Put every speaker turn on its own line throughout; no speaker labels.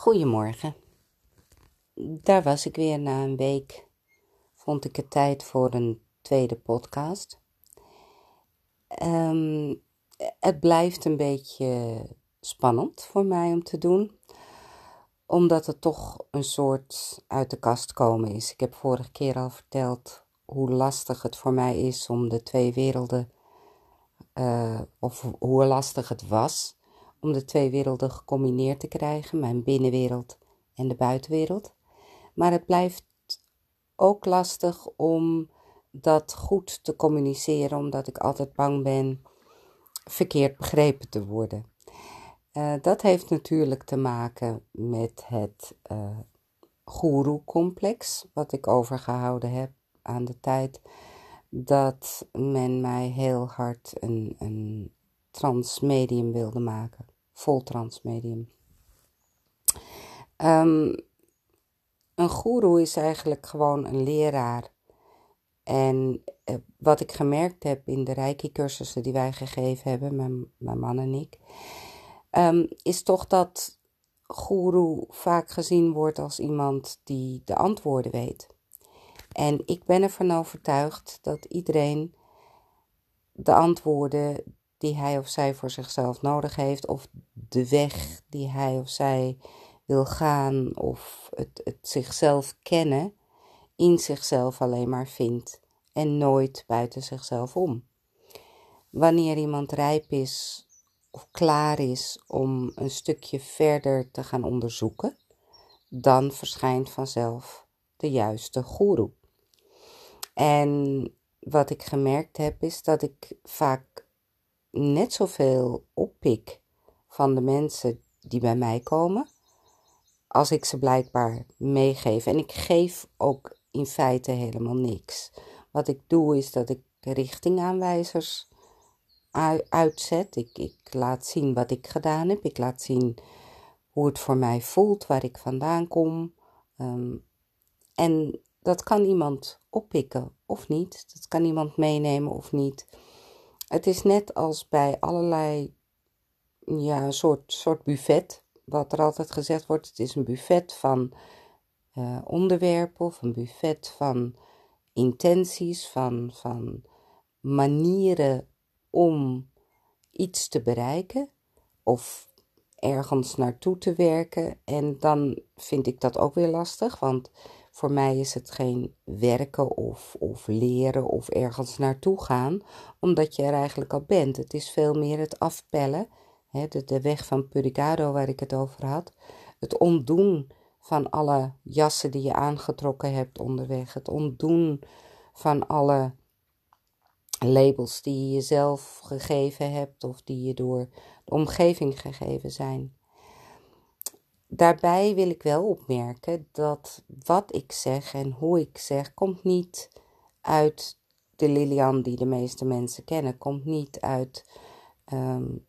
Goedemorgen. Daar was ik weer na een week. Vond ik het tijd voor een tweede podcast. Ehm, het blijft een beetje spannend voor mij om te doen, omdat het toch een soort uit de kast komen is. Ik heb vorige keer al verteld hoe lastig het voor mij is om de twee werelden, uh, of hoe lastig het was om de twee werelden gecombineerd te krijgen, mijn binnenwereld en de buitenwereld. Maar het blijft ook lastig om dat goed te communiceren, omdat ik altijd bang ben verkeerd begrepen te worden. Uh, dat heeft natuurlijk te maken met het uh, eh, guru-complex, wat ik overgehouden heb aan de tijd dat men mij heel hard een, een transmedium wilde maken vol transmedium. Um, een guru is eigenlijk gewoon een leraar. En uh, wat ik gemerkt heb in de Reiki-cursussen die wij gegeven hebben, mijn, mijn man en ik, um, is toch dat guru vaak gezien wordt als iemand die de antwoorden weet. En ik ben ervan overtuigd dat iedereen de antwoorden die hij of zij voor zichzelf nodig heeft, of de weg die hij of zij wil gaan, of het, het zichzelf kennen, in zichzelf alleen maar vindt en nooit buiten zichzelf om. Wanneer iemand rijp is of klaar is om een stukje verder te gaan onderzoeken, dan verschijnt vanzelf de juiste goeroe. En wat ik gemerkt heb is dat ik vaak net zoveel oppik van de mensen die bij mij komen, als ik ze blijkbaar meegeef. En ik geef ook in feite helemaal niks. Wat ik doe is dat ik richtingaanwijzers uitzet. Ik, ik laat zien wat ik gedaan heb. Ik laat zien hoe het voor mij voelt, waar ik vandaan kom. Ehm, en dat kan iemand oppikken of niet. Dat kan iemand meenemen of niet. Het is net als bij allerlei, ja, een soort, soort buffet. Wat er altijd gezegd wordt, het is een buffet van uh, onderwerpen of een buffet van intenties, van, van manieren om iets te bereiken of ergens naartoe te werken. En dan vind ik dat ook weer lastig, want voor mij is het geen werken of, of leren of ergens naartoe gaan, omdat je er eigenlijk al bent. Het is veel meer het afpellen, hè, de, de weg van Purigado waar ik het over had. Het ontdoen van alle jassen die je aangetrokken hebt onderweg. Het ontdoen van alle labels die je jezelf gegeven hebt of die je door de omgeving gegeven zijn. Daarbij wil ik wel opmerken dat wat ik zeg en hoe ik zeg, komt niet uit de Lilian die de meeste mensen kennen, komt niet uit um,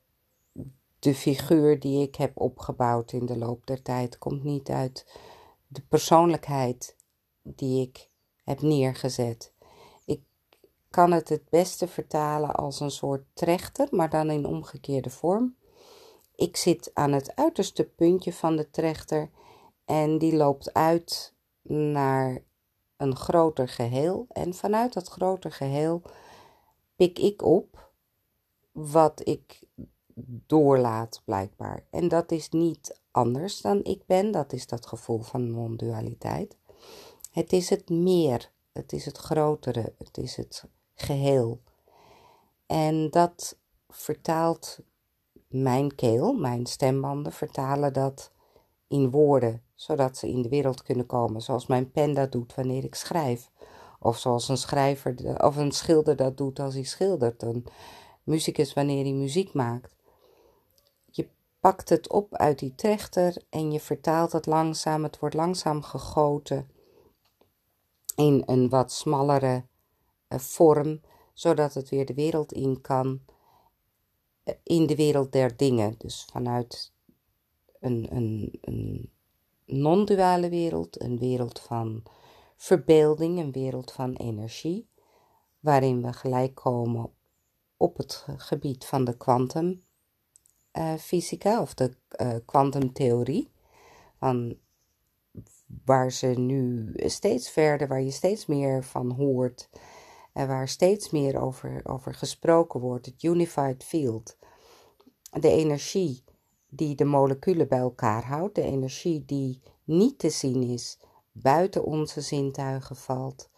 de figuur die ik heb opgebouwd in de loop der tijd, komt niet uit de persoonlijkheid die ik heb neergezet. Ik kan het het beste vertalen als een soort trechter, maar dan in omgekeerde vorm. Ik zit aan het uiterste puntje van de trechter en die loopt uit naar een groter geheel. En vanuit dat groter geheel pik ik op wat ik doorlaat, blijkbaar. En dat is niet anders dan ik ben, dat is dat gevoel van non-dualiteit. Het is het meer, het is het grotere, het is het geheel. En dat vertaalt mijn keel, mijn stembanden, vertalen dat in woorden, zodat ze in de wereld kunnen komen, zoals mijn pen dat doet wanneer ik schrijf. Of zoals een schrijver of een schilder dat doet als hij schildert. Een muzikus wanneer hij muziek maakt. Je pakt het op uit die trechter en je vertaalt het langzaam. Het wordt langzaam gegoten in een wat smallere eh, vorm, zodat het weer de wereld in kan in de wereld der dingen. Dus vanuit een, een, een non-duale wereld, een wereld van verbeelding, een wereld van energie, waarin we gelijk komen op het gebied van de kwantumfysica uh, of de kwantumtheorie. van waar ze nu steeds verder, waar je steeds meer van hoort en waar steeds meer over, over gesproken wordt, het unified field. De energie die de moleculen bij elkaar houdt, de energie die niet te zien is, buiten onze zintuigen valt,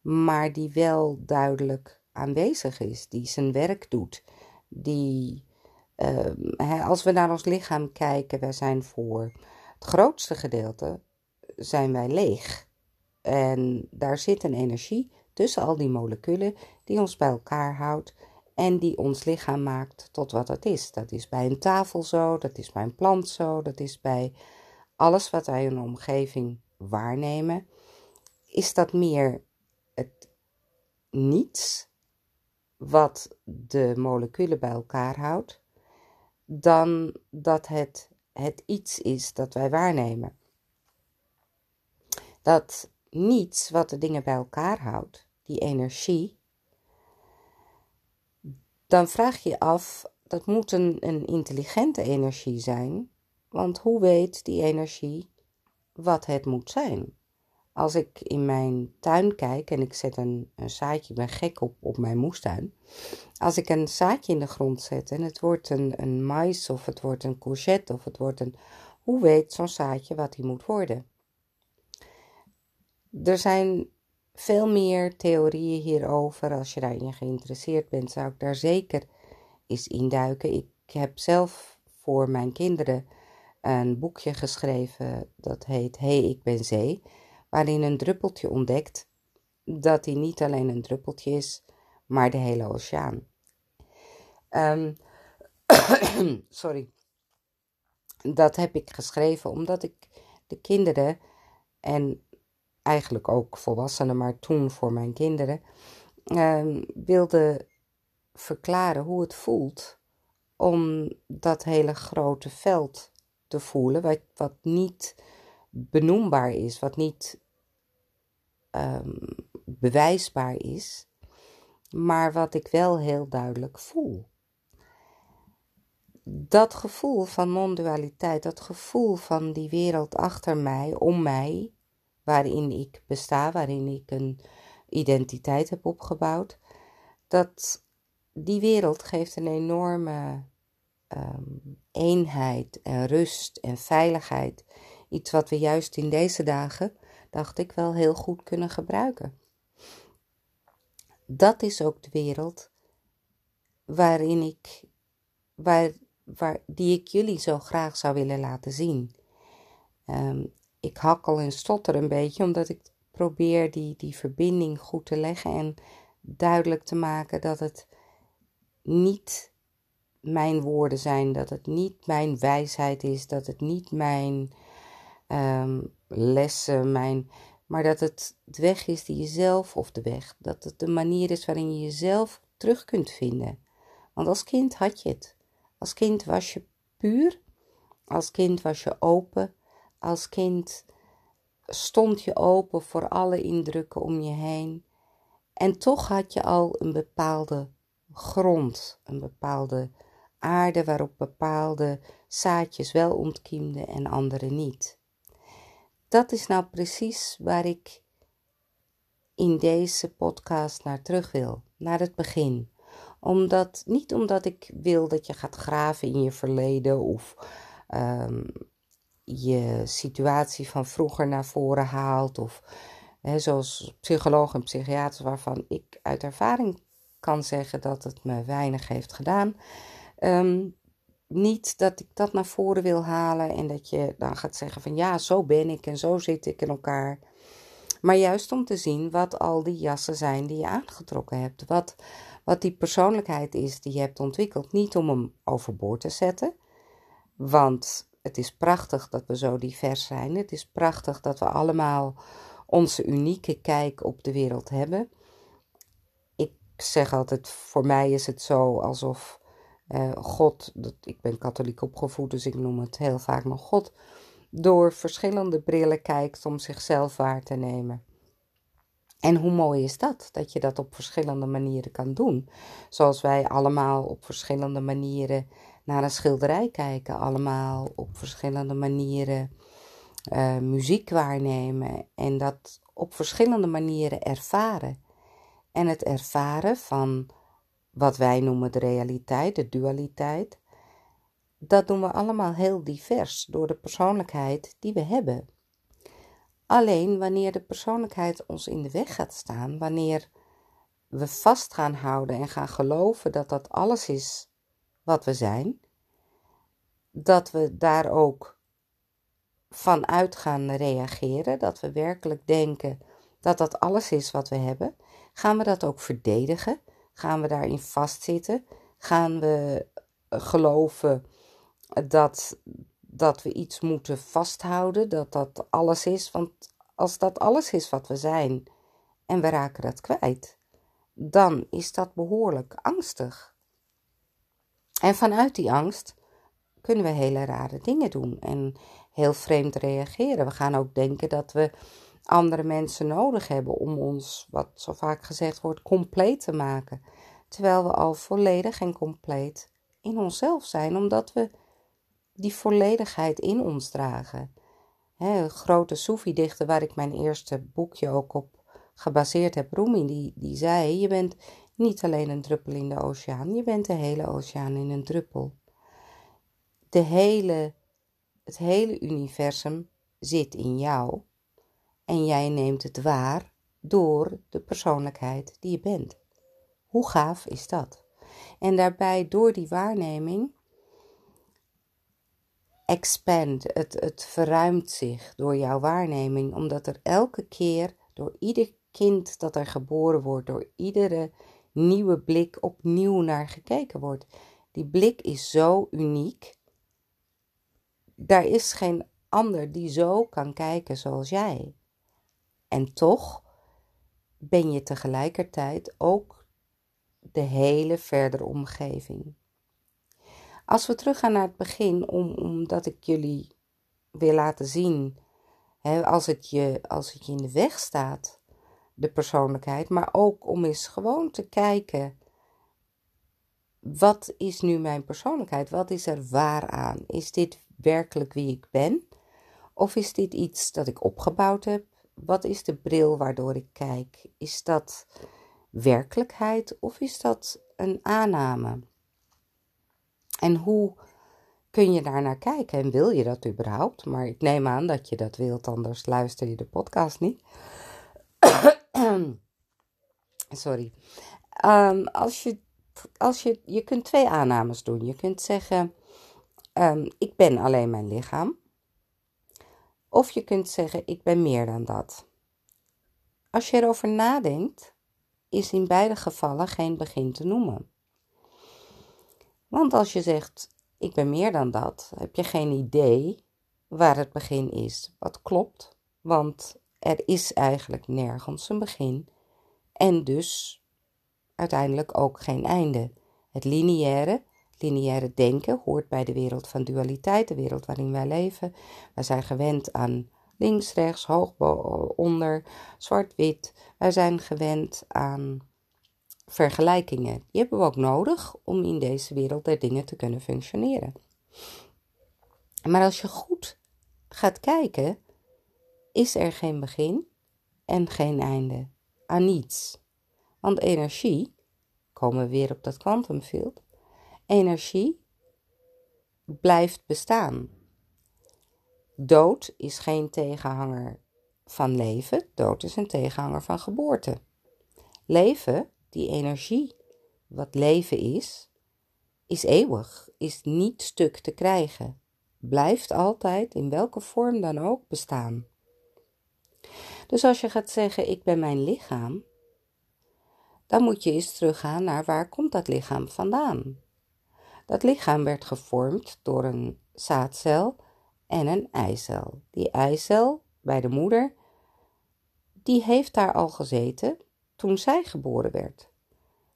maar die wel duidelijk aanwezig is, die zijn werk doet, die, uh, als we naar ons lichaam kijken, wij zijn voor het grootste gedeelte zijn wij leeg. En daar zit een energie tussen al die moleculen die ons bij elkaar houdt en die ons lichaam maakt tot wat het is. Dat is bij een tafel zo, dat is bij een plant zo, dat is bij alles wat wij in omgeving waarnemen. Is dat meer het niets wat de moleculen bij elkaar houdt, dan dat het het iets is dat wij waarnemen. Dat niets wat de dingen bij elkaar houdt, die energie, dan vraag je af, dat moet een, een intelligente energie zijn, want hoe weet die energie wat het moet zijn? Als ik in mijn tuin kijk en ik zet een, een zaadje, ik ben gek op, op mijn moestuin. Als ik een zaadje in de grond zet en het wordt een, een mais of het wordt een courgette of het wordt een... Hoe weet zo'n zaadje wat hij moet worden? Er zijn veel meer theorieën hierover. Als je daarin geïnteresseerd bent, zou ik daar zeker eens induiken. Ik heb zelf voor mijn kinderen een boekje geschreven dat heet Hey, ik ben zee, waarin een druppeltje ontdekt dat hij niet alleen een druppeltje is, maar de hele oceaan. Um, sorry. Dat heb ik geschreven omdat ik de kinderen en eigenlijk ook volwassenen, maar toen voor mijn kinderen, uh, wilde verklaren hoe het voelt om dat hele grote veld te voelen, wat, wat niet benoembaar is, wat niet um, bewijsbaar is, maar wat ik wel heel duidelijk voel. Dat gevoel van non-dualiteit, dat gevoel van die wereld achter mij, om mij, waarin ik besta, waarin ik een identiteit heb opgebouwd, dat die wereld geeft een enorme um, eenheid en rust en veiligheid. Iets wat we juist in deze dagen, dacht ik, wel heel goed kunnen gebruiken. Dat is ook de wereld waarin ik, waar, waar, die ik jullie zo graag zou willen laten zien. Um, ik hakkel en stotter een beetje, omdat ik probeer die, die verbinding goed te leggen en duidelijk te maken dat het niet mijn woorden zijn, dat het niet mijn wijsheid is, dat het niet mijn um, lessen, mijn, maar dat het de weg is die je zelf, of de weg, dat het de manier is waarin je jezelf terug kunt vinden. Want als kind had je het. Als kind was je puur, als kind was je open, als kind stond je open voor alle indrukken om je heen. En toch had je al een bepaalde grond, een bepaalde aarde waarop bepaalde zaadjes wel ontkiemden en andere niet. Dat is nou precies waar ik in deze podcast naar terug wil, naar het begin. Omdat, niet omdat ik wil dat je gaat graven in je verleden of um, je situatie van vroeger naar voren haalt. Of hè, zoals psychologen en psychiaters waarvan ik uit ervaring kan zeggen dat het me weinig heeft gedaan. Ehm, niet dat ik dat naar voren wil halen en dat je dan gaat zeggen van ja, zo ben ik en zo zit ik in elkaar. Maar juist om te zien wat al die jassen zijn die je aangetrokken hebt. Wat, wat die persoonlijkheid is die je hebt ontwikkeld. Niet om hem overboord te zetten. Want het is prachtig dat we zo divers zijn. Het is prachtig dat we allemaal onze unieke kijk op de wereld hebben. Ik zeg altijd, voor mij is het zo alsof uh, God, dat, ik ben katholiek opgevoed, dus ik noem het heel vaak nog God, door verschillende brillen kijkt om zichzelf waar te nemen. En hoe mooi is dat, dat je dat op verschillende manieren kan doen. Zoals wij allemaal op verschillende manieren naar een schilderij kijken, allemaal op verschillende manieren uh, muziek waarnemen en dat op verschillende manieren ervaren. En het ervaren van wat wij noemen de realiteit, de dualiteit, dat doen we allemaal heel divers door de persoonlijkheid die we hebben. Alleen wanneer de persoonlijkheid ons in de weg gaat staan, wanneer we vast gaan houden en gaan geloven dat dat alles is wat we zijn, dat we daar ook vanuit gaan reageren, dat we werkelijk denken dat dat alles is wat we hebben, gaan we dat ook verdedigen, gaan we daarin vastzitten, gaan we geloven dat, dat we iets moeten vasthouden, dat dat alles is. Want als dat alles is wat we zijn en we raken dat kwijt, dan is dat behoorlijk angstig. En vanuit die angst kunnen we hele rare dingen doen en heel vreemd reageren. We gaan ook denken dat we andere mensen nodig hebben om ons, wat zo vaak gezegd wordt, compleet te maken. Terwijl we al volledig en compleet in onszelf zijn, omdat we die volledigheid in ons dragen. He, grote Soefi-dichter waar ik mijn eerste boekje ook op gebaseerd heb, Rumi, die, die zei: Je bent niet alleen een druppel in de oceaan, je bent de hele oceaan in een druppel. De hele, het hele universum zit in jou en jij neemt het waar door de persoonlijkheid die je bent. Hoe gaaf is dat? En daarbij, door die waarneming, expand, het, het verruimt zich door jouw waarneming, omdat er elke keer door ieder kind dat er geboren wordt, door iedere nieuwe blik opnieuw naar gekeken wordt. Die blik is zo uniek. Daar is geen ander die zo kan kijken zoals jij. En toch ben je tegelijkertijd ook de hele verdere omgeving. Als we teruggaan naar het begin, om, omdat ik jullie wil laten zien, hè, als, het je, als het je in de weg staat, de persoonlijkheid, maar ook om eens gewoon te kijken, wat is nu mijn persoonlijkheid? Wat is er waar aan? Is dit werkelijk wie ik ben? Of is dit iets dat ik opgebouwd heb? Wat is de bril waardoor ik kijk? Is dat werkelijkheid of is dat een aanname? En hoe kun je daar naar kijken en wil je dat überhaupt? Maar ik neem aan dat je dat wilt, anders luister je de podcast niet. Sorry. Um, als je, als je, je kunt twee aannames doen. Je kunt zeggen: um, Ik ben alleen mijn lichaam. Of je kunt zeggen: Ik ben meer dan dat. Als je erover nadenkt, is in beide gevallen geen begin te noemen. Want als je zegt, ik ben meer dan dat, heb je geen idee waar het begin is. Wat klopt, want er is eigenlijk nergens een begin en dus uiteindelijk ook geen einde. Het lineaire, lineaire denken hoort bij de wereld van dualiteit, de wereld waarin wij leven. Wij zijn gewend aan links, rechts, hoog, onder, zwart-wit. Wij zijn gewend aan vergelijkingen. Die hebben we ook nodig om in deze wereld der dingen te kunnen functioneren. Maar als je goed gaat kijken, is er geen begin en geen einde aan niets. Want energie, komen we weer op dat quantumfield, energie blijft bestaan. Dood is geen tegenhanger van leven, dood is een tegenhanger van geboorte. Leven die energie, wat leven is, is eeuwig, is niet stuk te krijgen, blijft altijd in welke vorm dan ook bestaan. Dus als je gaat zeggen: Ik ben mijn lichaam, dan moet je eens teruggaan naar waar komt dat lichaam vandaan. Dat lichaam werd gevormd door een zaadcel en een eicel. Die eicel bij de moeder, die heeft daar al gezeten toen zij geboren werd.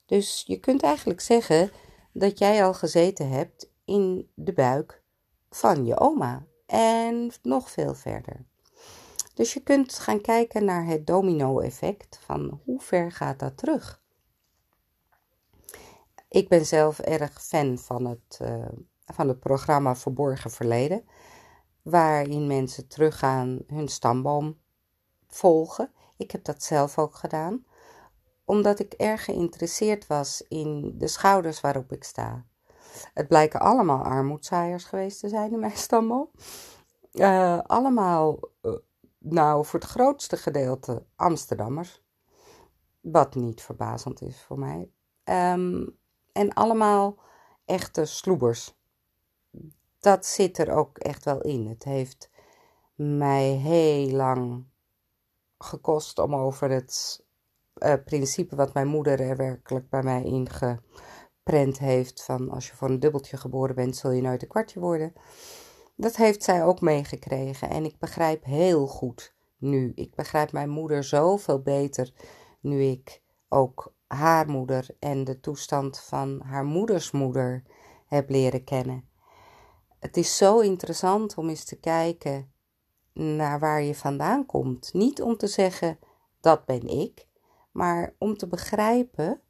Dus je kunt eigenlijk zeggen dat jij al gezeten hebt in de buik van je oma en nog veel verder. Dus je kunt gaan kijken naar het domino-effect van hoe ver gaat dat terug. Ik ben zelf erg fan van het, uh, van het programma Verborgen Verleden. waarin mensen teruggaan hun stamboom volgen. Ik heb dat zelf ook gedaan, omdat ik erg geïnteresseerd was in de schouders waarop ik sta. Het blijken allemaal armoedzaaiers geweest te zijn in mijn stamboom. Uh, allemaal, uh, nou voor het grootste gedeelte Amsterdammers. Wat niet verbazend is voor mij. Um, en allemaal echte sloebers. Dat zit er ook echt wel in. Het heeft mij heel lang gekost om over het uh, principe wat mijn moeder er werkelijk bij mij ingeprent heeft: van als je voor een dubbeltje geboren bent, zul je nooit een kwartje worden. Dat heeft zij ook meegekregen en ik begrijp heel goed nu. Ik begrijp mijn moeder zoveel beter nu ik ook haar moeder en de toestand van haar moeders moeder heb leren kennen. Het is zo interessant om eens te kijken naar waar je vandaan komt. Niet om te zeggen dat ben ik, maar om te begrijpen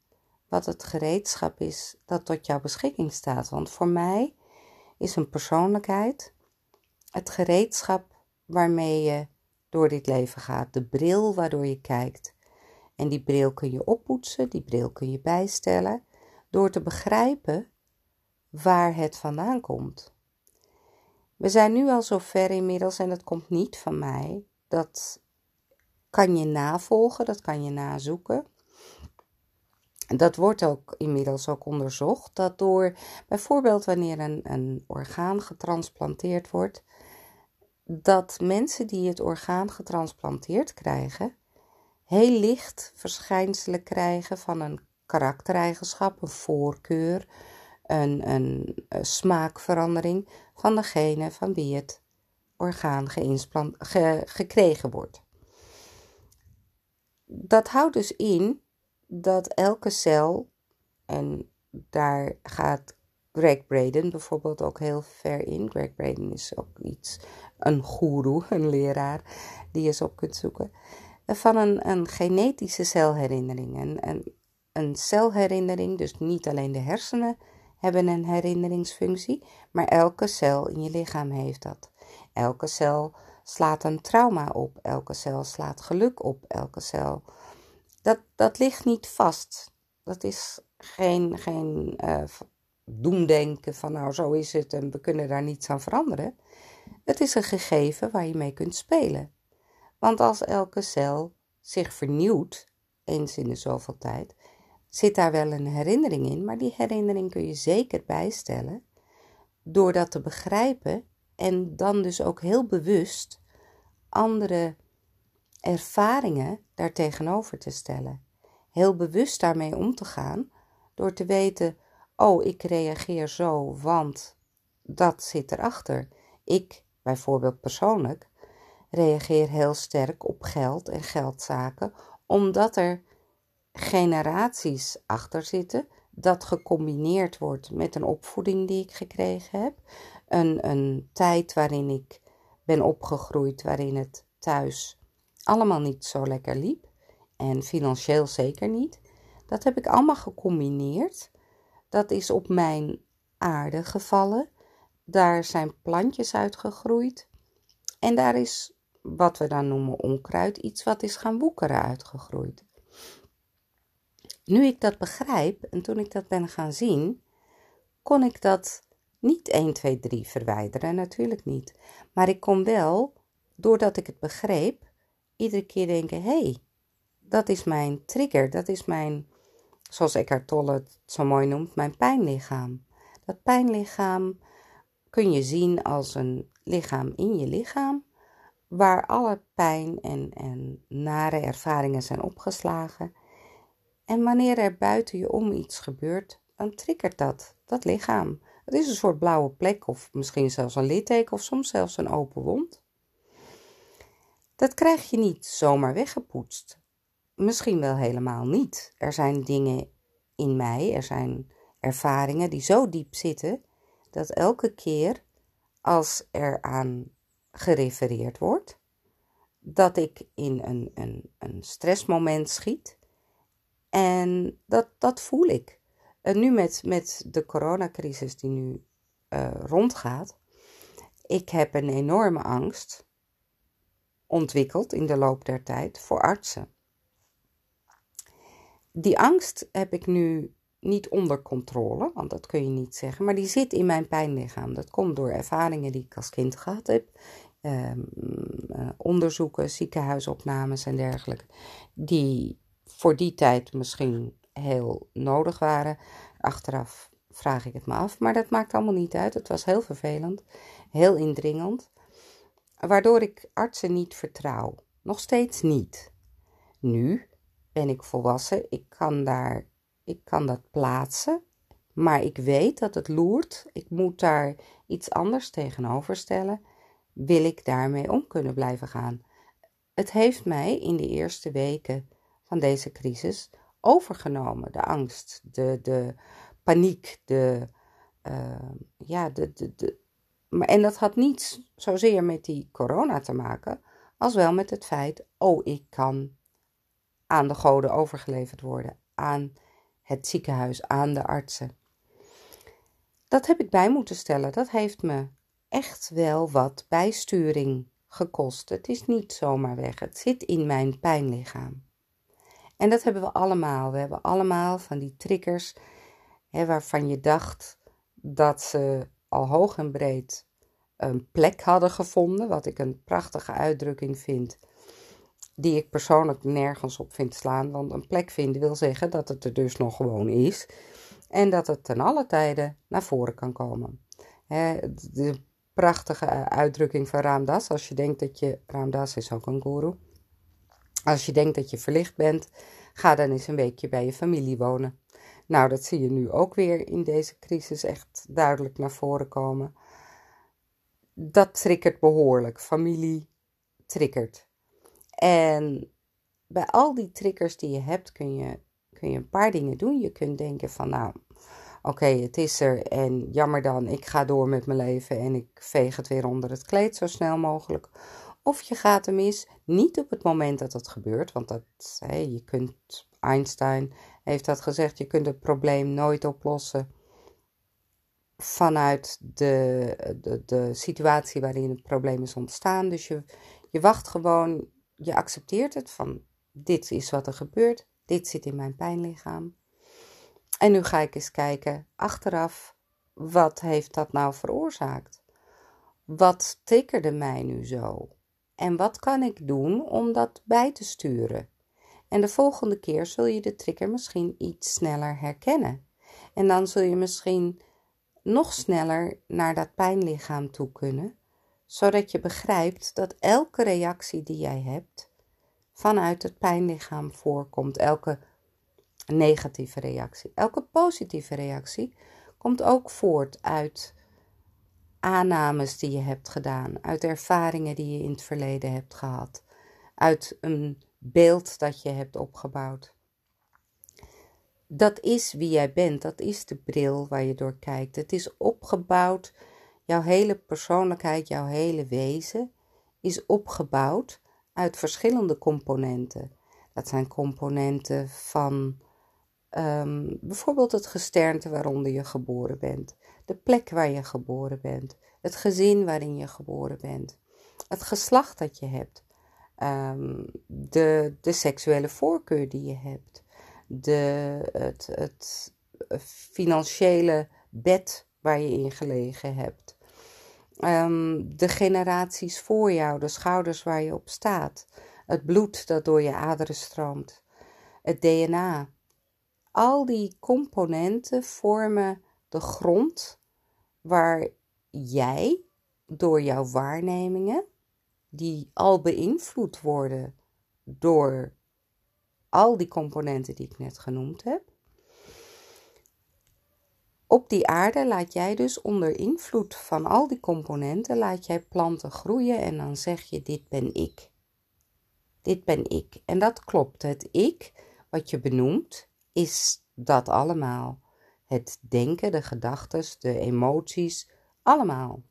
wat het gereedschap is dat tot jouw beschikking staat. Want voor mij is een persoonlijkheid het gereedschap waarmee je door dit leven gaat, de bril waardoor je kijkt. En die bril kun je oppoetsen, die bril kun je bijstellen, door te begrijpen waar het vandaan komt. We zijn nu al zo ver inmiddels en dat komt niet van mij. Dat kan je navolgen, dat kan je nazoeken. Dat wordt ook inmiddels ook onderzocht. Dat door bijvoorbeeld wanneer een, een orgaan getransplanteerd wordt, dat mensen die het orgaan getransplanteerd krijgen, heel licht verschijnselen krijgen van een karaktereigenschap, een voorkeur, een, een, smaakverandering van degene van wie het orgaan ge, gekregen wordt. Dat houdt dus in dat elke cel, en daar gaat Greg Braden bijvoorbeeld ook heel ver in. Greg Braden is ook iets, een goeroe, een leraar die je eens op kunt zoeken van een, een genetische celherinnering. Een, een, een celherinnering, dus niet alleen de hersenen hebben een herinneringsfunctie, maar elke cel in je lichaam heeft dat. Elke cel slaat een trauma op, elke cel slaat geluk op, elke cel. Dat, dat ligt niet vast. Dat is geen, geen uh, doemdenken van nou zo is het en we kunnen daar niets aan veranderen. Het is een gegeven waar je mee kunt spelen. Want als elke cel zich vernieuwt, eens in de zoveel tijd, zit daar wel een herinnering in, maar die herinnering kun je zeker bijstellen door dat te begrijpen en dan dus ook heel bewust andere ervaringen daartegenover te stellen. Heel bewust daarmee om te gaan door te weten: oh, ik reageer zo, want dat zit erachter. Ik, bijvoorbeeld persoonlijk, reageer heel sterk op geld en geldzaken, omdat er generaties achter zitten dat gecombineerd wordt met een opvoeding die ik gekregen heb, een, een tijd waarin ik ben opgegroeid, waarin het thuis allemaal niet zo lekker liep en financieel zeker niet. Dat heb ik allemaal gecombineerd. Dat is op mijn aarde gevallen. Daar zijn plantjes uitgegroeid. En daar is wat we dan noemen onkruid, iets wat is gaan woekeren uitgegroeid. Nu ik dat begrijp en toen ik dat ben gaan zien, kon ik dat niet 1, 2, 3 verwijderen, natuurlijk niet. Maar ik kon wel, doordat ik het begreep, iedere keer denken: hé, hey, dat is mijn trigger, dat is mijn, zoals Eckhart Tolle het zo mooi noemt, mijn pijnlichaam. Dat pijnlichaam kun je zien als een lichaam in je lichaam waar alle pijn en, en nare ervaringen zijn opgeslagen. En wanneer er buiten je om iets gebeurt, dan triggert dat, dat lichaam. Het is een soort blauwe plek of misschien zelfs een litteken of soms zelfs een open wond. Dat krijg je niet zomaar weggepoetst. Misschien wel helemaal niet. Er zijn dingen in mij, er zijn ervaringen die zo diep zitten dat elke keer als er aan gerefereerd wordt, dat ik in een, een, een stressmoment schiet. En dat, dat voel ik. En nu met, met de coronacrisis die nu uh, rondgaat, Ik heb een enorme angst ontwikkeld in de loop der tijd voor artsen. Die angst heb ik nu niet onder controle, want dat kun je niet zeggen, maar die zit in mijn pijnlichaam. Dat komt door ervaringen die ik als kind gehad heb, ehm, eh, onderzoeken, ziekenhuisopnames en dergelijke, die voor die tijd misschien heel nodig waren. Achteraf vraag ik het me af, maar dat maakt allemaal niet uit. Het was heel vervelend, heel indringend, waardoor ik artsen niet vertrouw. Nog steeds niet. Nu ben ik volwassen, ik kan daar ik kan dat plaatsen, maar ik weet dat het loert. Ik moet daar iets anders tegenover stellen. Wil ik daarmee om kunnen blijven gaan? Het heeft mij in de eerste weken van deze crisis overgenomen. De angst, de, de paniek, de, uh, ja, de, de, de. Maar, en dat had niet zozeer met die corona te maken, als wel met het feit: oh, ik kan aan de goden overgeleverd worden, aan het ziekenhuis, aan de artsen. Dat heb ik bij moeten stellen. Dat heeft me echt wel wat bijsturing gekost. Het is niet zomaar weg. Het zit in mijn pijnlichaam. En dat hebben we allemaal. We hebben allemaal van die triggers hè, waarvan je dacht dat ze al hoog en breed een plek hadden gevonden. Wat ik een prachtige uitdrukking vind die ik persoonlijk nergens op vind slaan. Want een plek vinden wil zeggen dat het er dus nog gewoon is. En dat het ten alle tijden naar voren kan komen. de prachtige uitdrukking van Ramdas. Als je denkt dat je. Ramdas is ook een guru. Als je denkt dat je verlicht bent, ga dan eens een weekje bij je familie wonen. Nou, dat zie je nu ook weer in deze crisis echt duidelijk naar voren komen. Dat triggert behoorlijk. Familie triggert. En bij al die triggers die je hebt, kun je, kun je een paar dingen doen. Je kunt denken van, nou, oké, het is er en jammer dan, ik ga door met mijn leven en ik veeg het weer onder het kleed zo snel mogelijk. Of je gaat er mis, niet op het moment dat het gebeurt, want dat, hè, je kunt, Einstein heeft dat gezegd, je kunt het probleem nooit oplossen vanuit de, de, de situatie waarin het probleem is ontstaan. Dus je, je wacht gewoon je accepteert het van dit is wat er gebeurt, dit zit in mijn pijnlichaam. En nu ga ik eens kijken achteraf, wat heeft dat nou veroorzaakt? Wat triggerde mij nu zo? En wat kan ik doen om dat bij te sturen? En de volgende keer zul je de trigger misschien iets sneller herkennen. En dan zul je misschien nog sneller naar dat pijnlichaam toe kunnen, zodat je begrijpt dat elke reactie die jij hebt vanuit het pijnlichaam voorkomt. Elke negatieve reactie. Elke positieve reactie komt ook voort uit aannames die je hebt gedaan, uit ervaringen die je in het verleden hebt gehad, uit een beeld dat je hebt opgebouwd. Dat is wie jij bent, dat is de bril waar je door kijkt. Het is opgebouwd Jouw hele persoonlijkheid, jouw hele wezen is opgebouwd uit verschillende componenten. Dat zijn componenten van um, bijvoorbeeld het gesternte waaronder je geboren bent, de plek waar je geboren bent, het gezin waarin je geboren bent, het geslacht dat je hebt, um, de, de seksuele voorkeur die je hebt, de, het, het financiële bed waar je in gelegen hebt. Um, de generaties voor jou, de schouders waar je op staat, het bloed dat door je aderen stroomt, het DNA. Al die componenten vormen de grond waar jij door jouw waarnemingen, die al beïnvloed worden door al die componenten die ik net genoemd heb, op die aarde laat jij dus onder invloed van al die componenten, laat jij planten groeien en dan zeg je, dit ben ik. Dit ben ik. En dat klopt. Het ik, wat je benoemt, is dat allemaal. Het denken, de gedachten, de emoties, allemaal.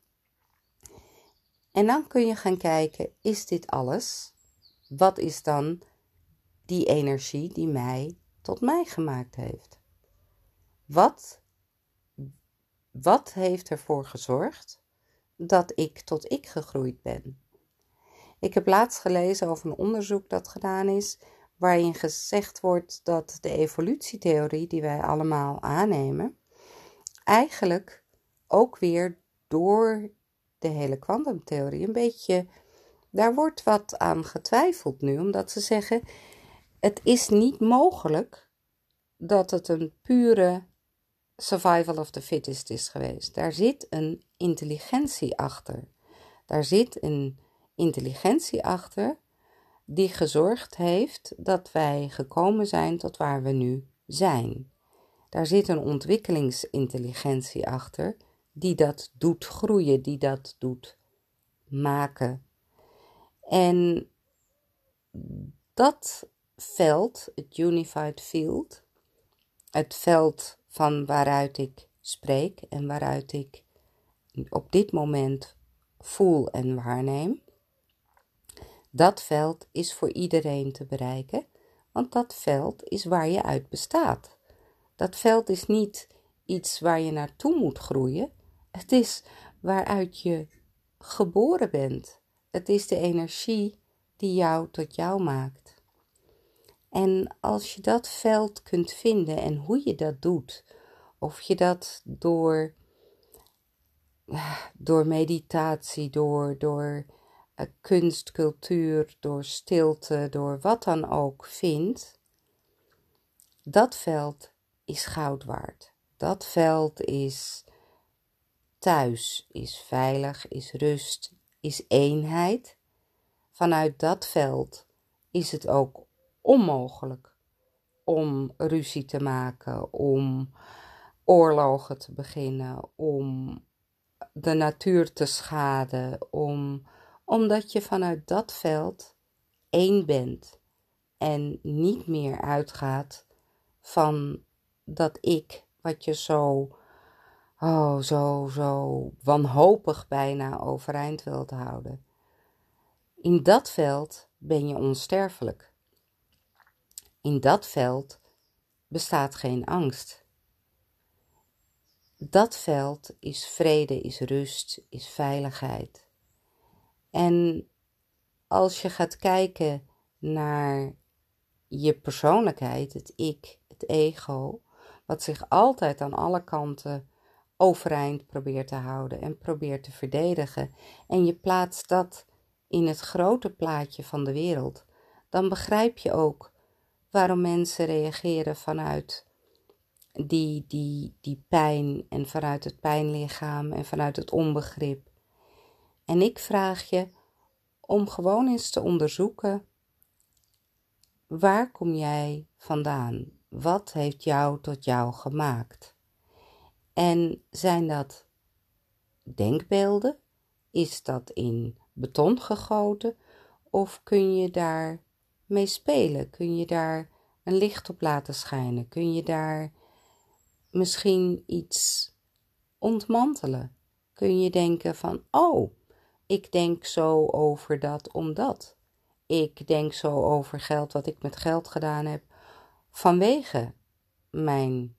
En dan kun je gaan kijken, is dit alles? Wat is dan die energie die mij tot mij gemaakt heeft? Wat wat heeft ervoor gezorgd dat ik tot ik gegroeid ben. Ik heb laatst gelezen over een onderzoek dat gedaan is, waarin gezegd wordt dat de evolutietheorie die wij allemaal aannemen, eigenlijk ook weer door de hele kwantumtheorie een beetje. Daar wordt wat aan getwijfeld nu, omdat ze zeggen: het is niet mogelijk dat het een pure survival of the fittest is geweest. Daar zit een intelligentie achter. Daar zit een intelligentie achter die gezorgd heeft dat wij gekomen zijn tot waar we nu zijn. Daar zit een ontwikkelingsintelligentie achter die dat doet groeien, die dat doet maken. En dat veld, het Unified Field, het veld van waaruit ik spreek en waaruit ik op dit moment voel en waarneem, dat veld is voor iedereen te bereiken, want dat veld is waar je uit bestaat. Dat veld is niet iets waar je naartoe moet groeien, het is waaruit je geboren bent. Het is de energie die jou tot jou maakt. En als je dat veld kunt vinden en hoe je dat doet, of je dat door, door meditatie, door, door uh, kunst, cultuur, door stilte, door wat dan ook vindt, dat veld is goud waard. Dat veld is thuis, is veilig, is rust, is eenheid. Vanuit dat veld is het ook onmogelijk om ruzie te maken, om oorlogen te beginnen, om de natuur te schaden, om, omdat je vanuit dat veld één bent en niet meer uitgaat van dat ik, wat je zo, oh, zo, zo wanhopig bijna overeind wilt houden. In dat veld ben je onsterfelijk. In dat veld bestaat geen angst. Dat veld is vrede, is rust, is veiligheid. En als je gaat kijken naar je persoonlijkheid, het ik, het ego, wat zich altijd aan alle kanten overeind probeert te houden en probeert te verdedigen, en je plaatst dat in het grote plaatje van de wereld, dan begrijp je ook waarom mensen reageren vanuit die, die, die pijn en vanuit het pijnlichaam en vanuit het onbegrip. En ik vraag je om gewoon eens te onderzoeken waar kom jij vandaan? Wat heeft jou tot jou gemaakt? En zijn dat denkbeelden? Is dat in beton gegoten? Of kun je daar mee spelen? Kun je daar een licht op laten schijnen? Kun je daar misschien iets ontmantelen? Kun je denken van, oh, ik denk zo over dat omdat. Ik denk zo over geld, wat ik met geld gedaan heb, vanwege mijn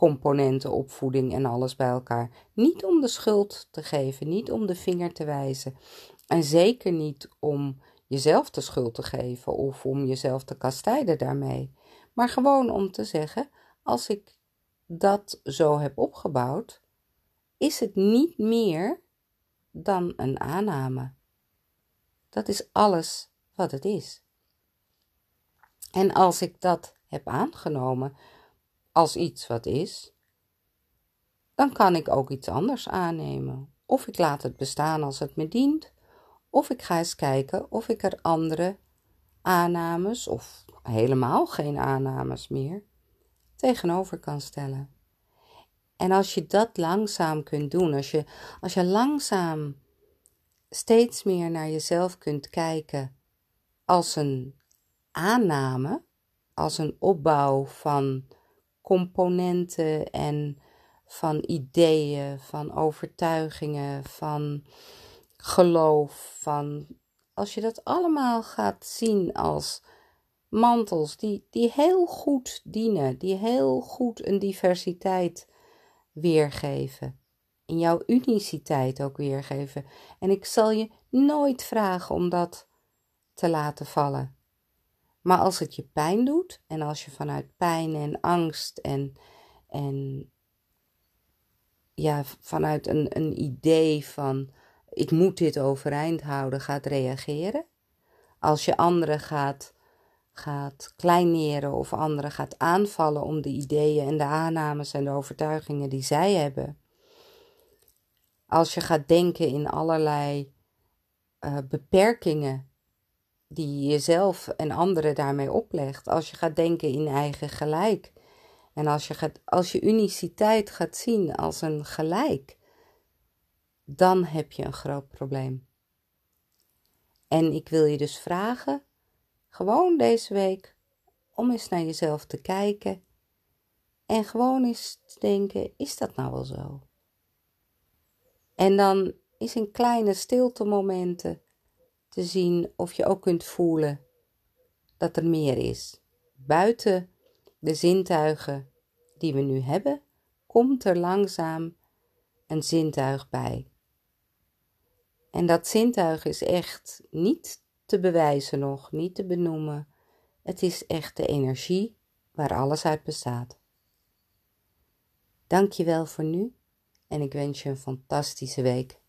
componenten, opvoeding en alles bij elkaar. Niet om de schuld te geven, niet om de vinger te wijzen. En zeker niet om jezelf de schuld te geven of om jezelf te kastijden daarmee. Maar gewoon om te zeggen: als ik dat zo heb opgebouwd, is het niet meer dan een aanname. Dat is alles wat het is. En als ik dat heb aangenomen als iets wat is, dan kan ik ook iets anders aannemen. Of ik laat het bestaan als het me dient, of ik ga eens kijken of ik er andere aannames of helemaal geen aannames meer tegenover kan stellen. En als je dat langzaam kunt doen, als je, als je langzaam steeds meer naar jezelf kunt kijken als een aanname, als een opbouw van componenten en van ideeën, van overtuigingen, van geloof, van als je dat allemaal gaat zien als mantels die, die heel goed dienen, die heel goed een diversiteit weergeven in jouw uniciteit ook weergeven. En ik zal je nooit vragen om dat te laten vallen. Maar als het je pijn doet en als je vanuit pijn en angst en, en ja, vanuit een, een idee van ik moet dit overeind houden gaat reageren, als je anderen gaat, gaat kleineren of anderen gaat aanvallen om de ideeën en de aannames en de overtuigingen die zij hebben, als je gaat denken in allerlei uh, beperkingen die je jezelf en anderen daarmee oplegt, als je gaat denken in eigen gelijk en als je, gaat, als je uniciteit gaat zien als een gelijk, dan heb je een groot probleem. En ik wil je dus vragen, gewoon deze week, om eens naar jezelf te kijken en gewoon eens te denken: is dat nou wel zo? En dan is in kleine stilte momenten te zien of je ook kunt voelen dat er meer is. Buiten de zintuigen die we nu hebben, komt er langzaam een zintuig bij. En dat zintuig is echt niet te bewijzen nog, niet te benoemen. Het is echt de energie waar alles uit bestaat. Dank je wel voor nu en ik wens je een fantastische week.